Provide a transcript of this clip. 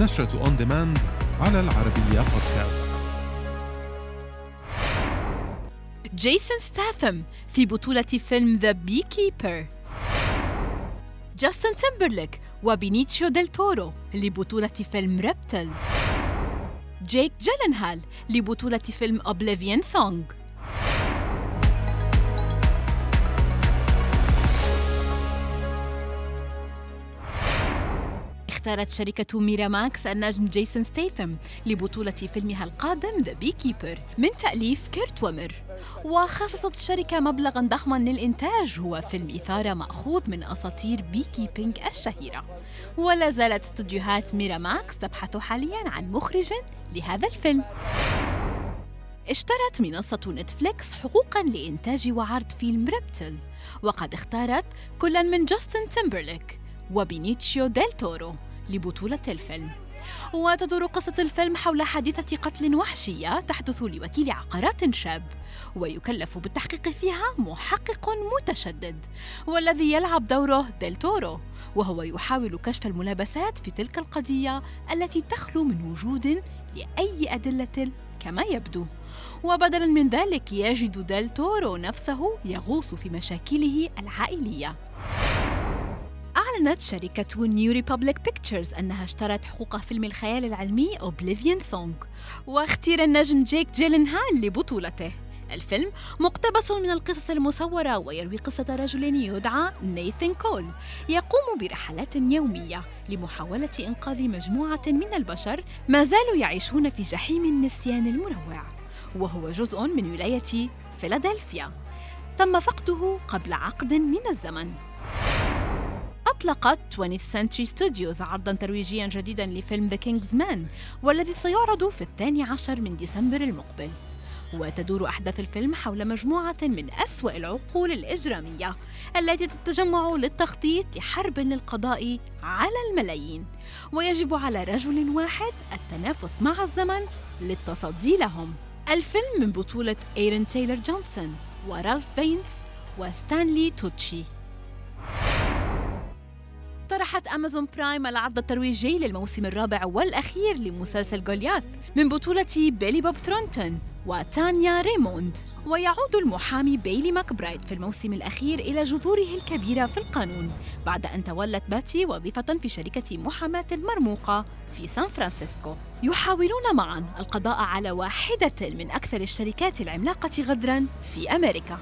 نشرة on demand على العربية بودكاست جيسون ستاثم في بطولة فيلم The Bee Keeper جاستن تيمبرليك وبينيتشيو ديل تورو لبطولة فيلم Reptile جيك جيلنهال لبطولة فيلم Oblivion Song اختارت شركة ميرا ماكس النجم جيسون ستيثم لبطولة فيلمها القادم The Bee Keeper من تأليف كيرت ويمر. وخصصت الشركة مبلغا ضخما للإنتاج هو فيلم إثارة مأخوذ من أساطير Bee Keeping الشهيرة. ولا زالت استديوهات ميرا ماكس تبحث حاليا عن مخرج لهذا الفيلم. اشترت منصة نتفليكس حقوقا لإنتاج وعرض فيلم Reptile وقد اختارت كلا من جاستن تيمبرليك وبينيتشيو ديل تورو. لبطولة الفيلم. وتدور قصة الفيلم حول حادثة قتل وحشية تحدث لوكيل عقارات شاب ويكلف بالتحقيق فيها محقق متشدد والذي يلعب دوره ديل تورو وهو يحاول كشف الملابسات في تلك القضية التي تخلو من وجود لأي أدلة كما يبدو. وبدلا من ذلك يجد ديل تورو نفسه يغوص في مشاكله العائلية. أعلنت شركة نيو ريبابليك بيكتشرز أنها اشترت حقوق فيلم الخيال العلمي Oblivion Song واختير النجم جيك جيلنهال لبطولته. الفيلم مقتبس من القصص المصورة ويروي قصة رجل يدعى نيثن كول يقوم برحلات يومية لمحاولة إنقاذ مجموعة من البشر ما زالوا يعيشون في جحيم النسيان المروع وهو جزء من ولاية فيلادلفيا تم فقده قبل عقد من الزمن. أطلقت 20th Century Studios عرضاً ترويجياً جديداً لفيلم The King's Man والذي سيعرض في الثاني عشر من ديسمبر المقبل. وتدور أحداث الفيلم حول مجموعة من أسوأ العقول الإجرامية التي تتجمع للتخطيط لحرب للقضاء على الملايين. ويجب على رجل واحد التنافس مع الزمن للتصدي لهم. الفيلم من بطولة آرون تايلر جونسون ورالف فينس وستانلي توتشي. طرحت أمازون برايم العرض الترويجي للموسم الرابع والأخير لمسلسل جولياث من بطولة بيلي بوب ثورنتون وتانيا ريموند. ويعود المحامي بيلي ماكبرايد في الموسم الأخير إلى جذوره الكبيرة في القانون بعد أن تولت باتي وظيفة في شركة محاماة مرموقة في سان فرانسيسكو. يحاولون معا القضاء على واحدة من أكثر الشركات العملاقة غدرا في أمريكا.